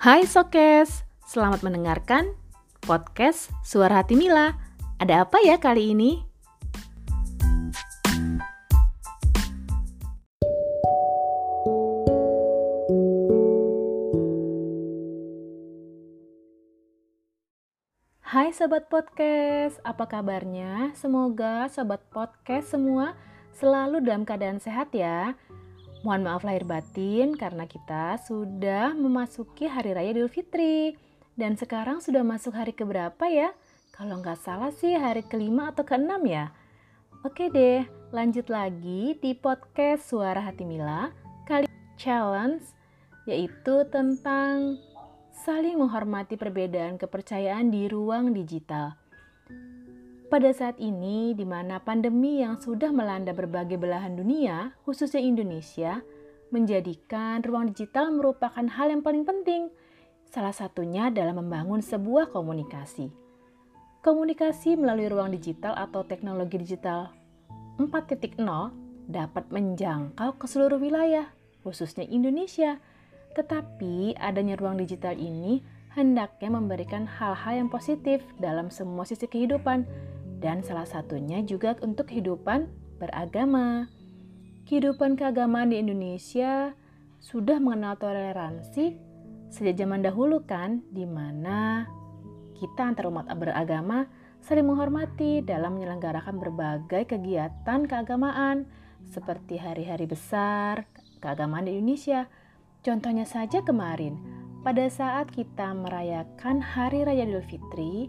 Hai Sokes, selamat mendengarkan podcast Suara Hati Mila. Ada apa ya kali ini? Hai Sobat Podcast, apa kabarnya? Semoga Sobat Podcast semua selalu dalam keadaan sehat ya. Mohon maaf lahir batin karena kita sudah memasuki Hari Raya Idul Fitri. Dan sekarang sudah masuk hari keberapa ya? Kalau nggak salah sih hari kelima atau keenam ya? Oke deh, lanjut lagi di podcast Suara Hati Mila. Kali challenge yaitu tentang saling menghormati perbedaan kepercayaan di ruang digital. Pada saat ini, di mana pandemi yang sudah melanda berbagai belahan dunia, khususnya Indonesia, menjadikan ruang digital merupakan hal yang paling penting. Salah satunya dalam membangun sebuah komunikasi. Komunikasi melalui ruang digital atau teknologi digital 4.0 dapat menjangkau ke seluruh wilayah, khususnya Indonesia, tetapi adanya ruang digital ini hendaknya memberikan hal-hal yang positif dalam semua sisi kehidupan dan salah satunya juga untuk kehidupan beragama. Kehidupan keagamaan di Indonesia sudah mengenal toleransi sejak zaman dahulu kan, di mana kita antar umat beragama saling menghormati dalam menyelenggarakan berbagai kegiatan keagamaan seperti hari-hari besar keagamaan di Indonesia, Contohnya saja kemarin, pada saat kita merayakan Hari Raya Idul Fitri,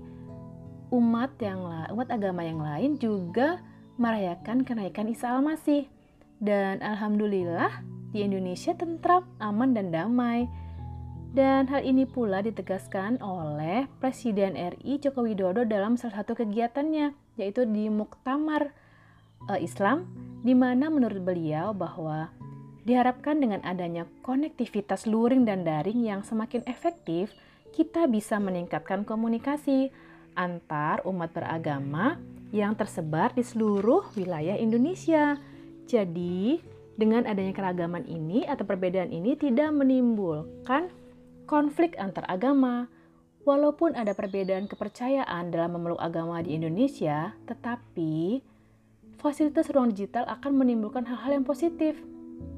umat yang umat agama yang lain juga merayakan kenaikan Isa Al-Masih. Dan alhamdulillah di Indonesia tentram, aman dan damai. Dan hal ini pula ditegaskan oleh Presiden RI Joko Widodo dalam salah satu kegiatannya, yaitu di Muktamar uh, Islam, di mana menurut beliau bahwa Diharapkan dengan adanya konektivitas luring dan daring yang semakin efektif, kita bisa meningkatkan komunikasi antar umat beragama yang tersebar di seluruh wilayah Indonesia. Jadi, dengan adanya keragaman ini atau perbedaan ini tidak menimbulkan konflik antar agama. Walaupun ada perbedaan kepercayaan dalam memeluk agama di Indonesia, tetapi fasilitas ruang digital akan menimbulkan hal-hal yang positif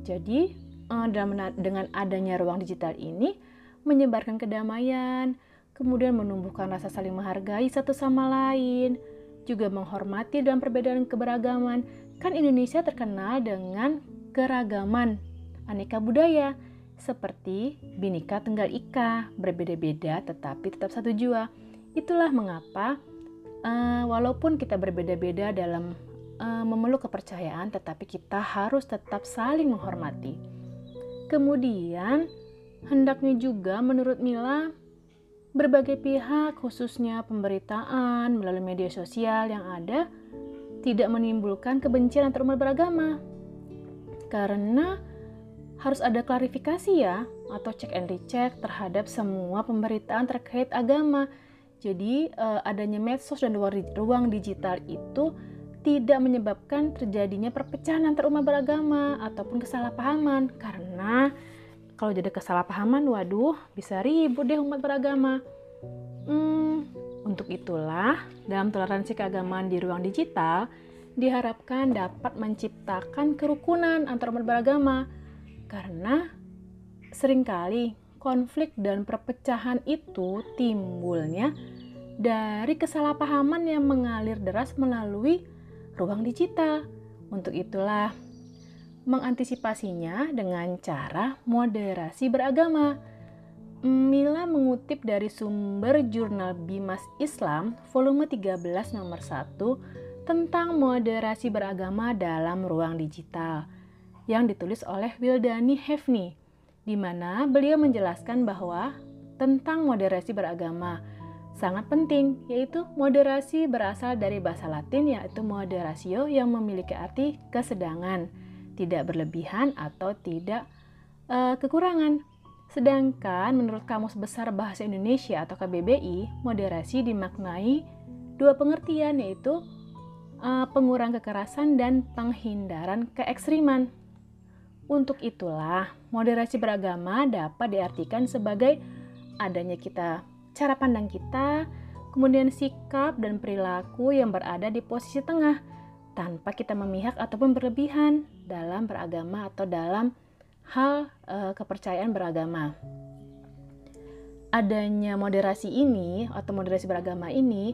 jadi, uh, dengan adanya ruang digital ini menyebarkan kedamaian, kemudian menumbuhkan rasa saling menghargai satu sama lain, juga menghormati dalam perbedaan keberagaman. Kan Indonesia terkenal dengan keragaman aneka budaya seperti Bhinneka Tunggal Ika, berbeda-beda tetapi tetap satu jua. Itulah mengapa uh, walaupun kita berbeda-beda dalam uh, memeluk kepercayaan, tetapi kita harus tetap saling menghormati. Kemudian, hendaknya juga menurut Mila, berbagai pihak, khususnya pemberitaan melalui media sosial yang ada, tidak menimbulkan kebencian antar umat beragama. Karena harus ada klarifikasi ya, atau cek and recheck terhadap semua pemberitaan terkait agama. Jadi, uh, adanya medsos dan ruang digital itu tidak menyebabkan terjadinya perpecahan antar umat beragama ataupun kesalahpahaman karena kalau jadi kesalahpahaman waduh bisa ribut deh umat beragama hmm, untuk itulah dalam toleransi keagamaan di ruang digital diharapkan dapat menciptakan kerukunan antar umat beragama karena sering kali konflik dan perpecahan itu timbulnya dari kesalahpahaman yang mengalir deras melalui ruang digital. Untuk itulah, mengantisipasinya dengan cara moderasi beragama. Mila mengutip dari sumber jurnal Bimas Islam volume 13 nomor 1 tentang moderasi beragama dalam ruang digital yang ditulis oleh Wildani Hefni di mana beliau menjelaskan bahwa tentang moderasi beragama sangat penting, yaitu moderasi berasal dari bahasa Latin yaitu moderatio yang memiliki arti kesedangan, tidak berlebihan atau tidak uh, kekurangan. Sedangkan menurut Kamus Besar Bahasa Indonesia atau KBBI, moderasi dimaknai dua pengertian yaitu uh, pengurang kekerasan dan penghindaran keekstriman. Untuk itulah, moderasi beragama dapat diartikan sebagai adanya kita cara pandang kita, kemudian sikap dan perilaku yang berada di posisi tengah tanpa kita memihak ataupun berlebihan dalam beragama atau dalam hal e, kepercayaan beragama. Adanya moderasi ini atau moderasi beragama ini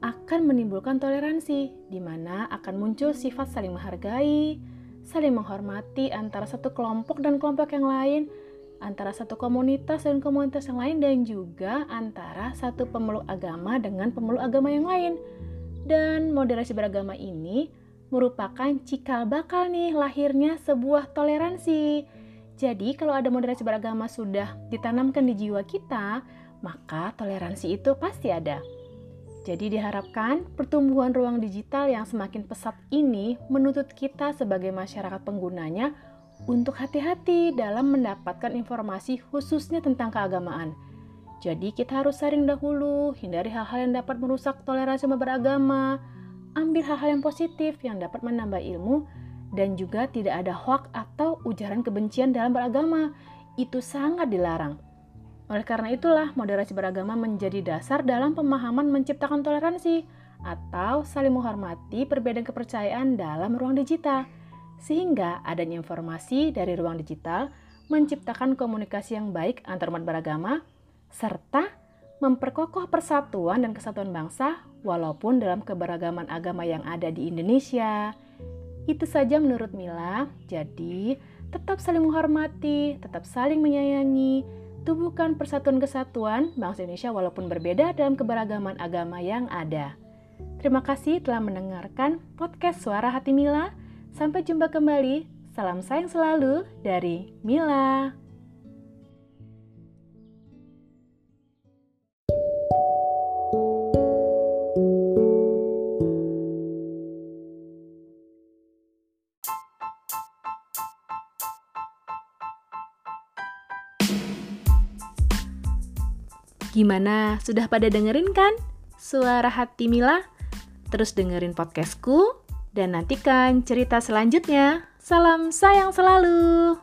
akan menimbulkan toleransi, di mana akan muncul sifat saling menghargai, saling menghormati antara satu kelompok dan kelompok yang lain, antara satu komunitas dan komunitas yang lain, dan juga antara satu pemeluk agama dengan pemeluk agama yang lain. Dan moderasi beragama ini merupakan cikal bakal nih lahirnya sebuah toleransi. Jadi kalau ada moderasi beragama sudah ditanamkan di jiwa kita, maka toleransi itu pasti ada. Jadi diharapkan pertumbuhan ruang digital yang semakin pesat ini menuntut kita sebagai masyarakat penggunanya untuk hati-hati dalam mendapatkan informasi khususnya tentang keagamaan. Jadi kita harus saring dahulu, hindari hal-hal yang dapat merusak toleransi beragama, ambil hal-hal yang positif yang dapat menambah ilmu, dan juga tidak ada hoak atau ujaran kebencian dalam beragama. Itu sangat dilarang. Oleh karena itulah, moderasi beragama menjadi dasar dalam pemahaman menciptakan toleransi atau saling menghormati perbedaan kepercayaan dalam ruang digital. Sehingga adanya informasi dari ruang digital menciptakan komunikasi yang baik antar umat beragama, serta memperkokoh persatuan dan kesatuan bangsa walaupun dalam keberagaman agama yang ada di Indonesia. Itu saja menurut Mila. Jadi, tetap saling menghormati, tetap saling menyayangi, tubuhkan persatuan kesatuan bangsa Indonesia walaupun berbeda dalam keberagaman agama yang ada. Terima kasih telah mendengarkan podcast Suara Hati Mila. Sampai jumpa kembali. Salam sayang selalu dari Mila. Gimana? Sudah pada dengerin kan? Suara hati Mila? Terus dengerin podcastku dan nantikan cerita selanjutnya. Salam sayang selalu.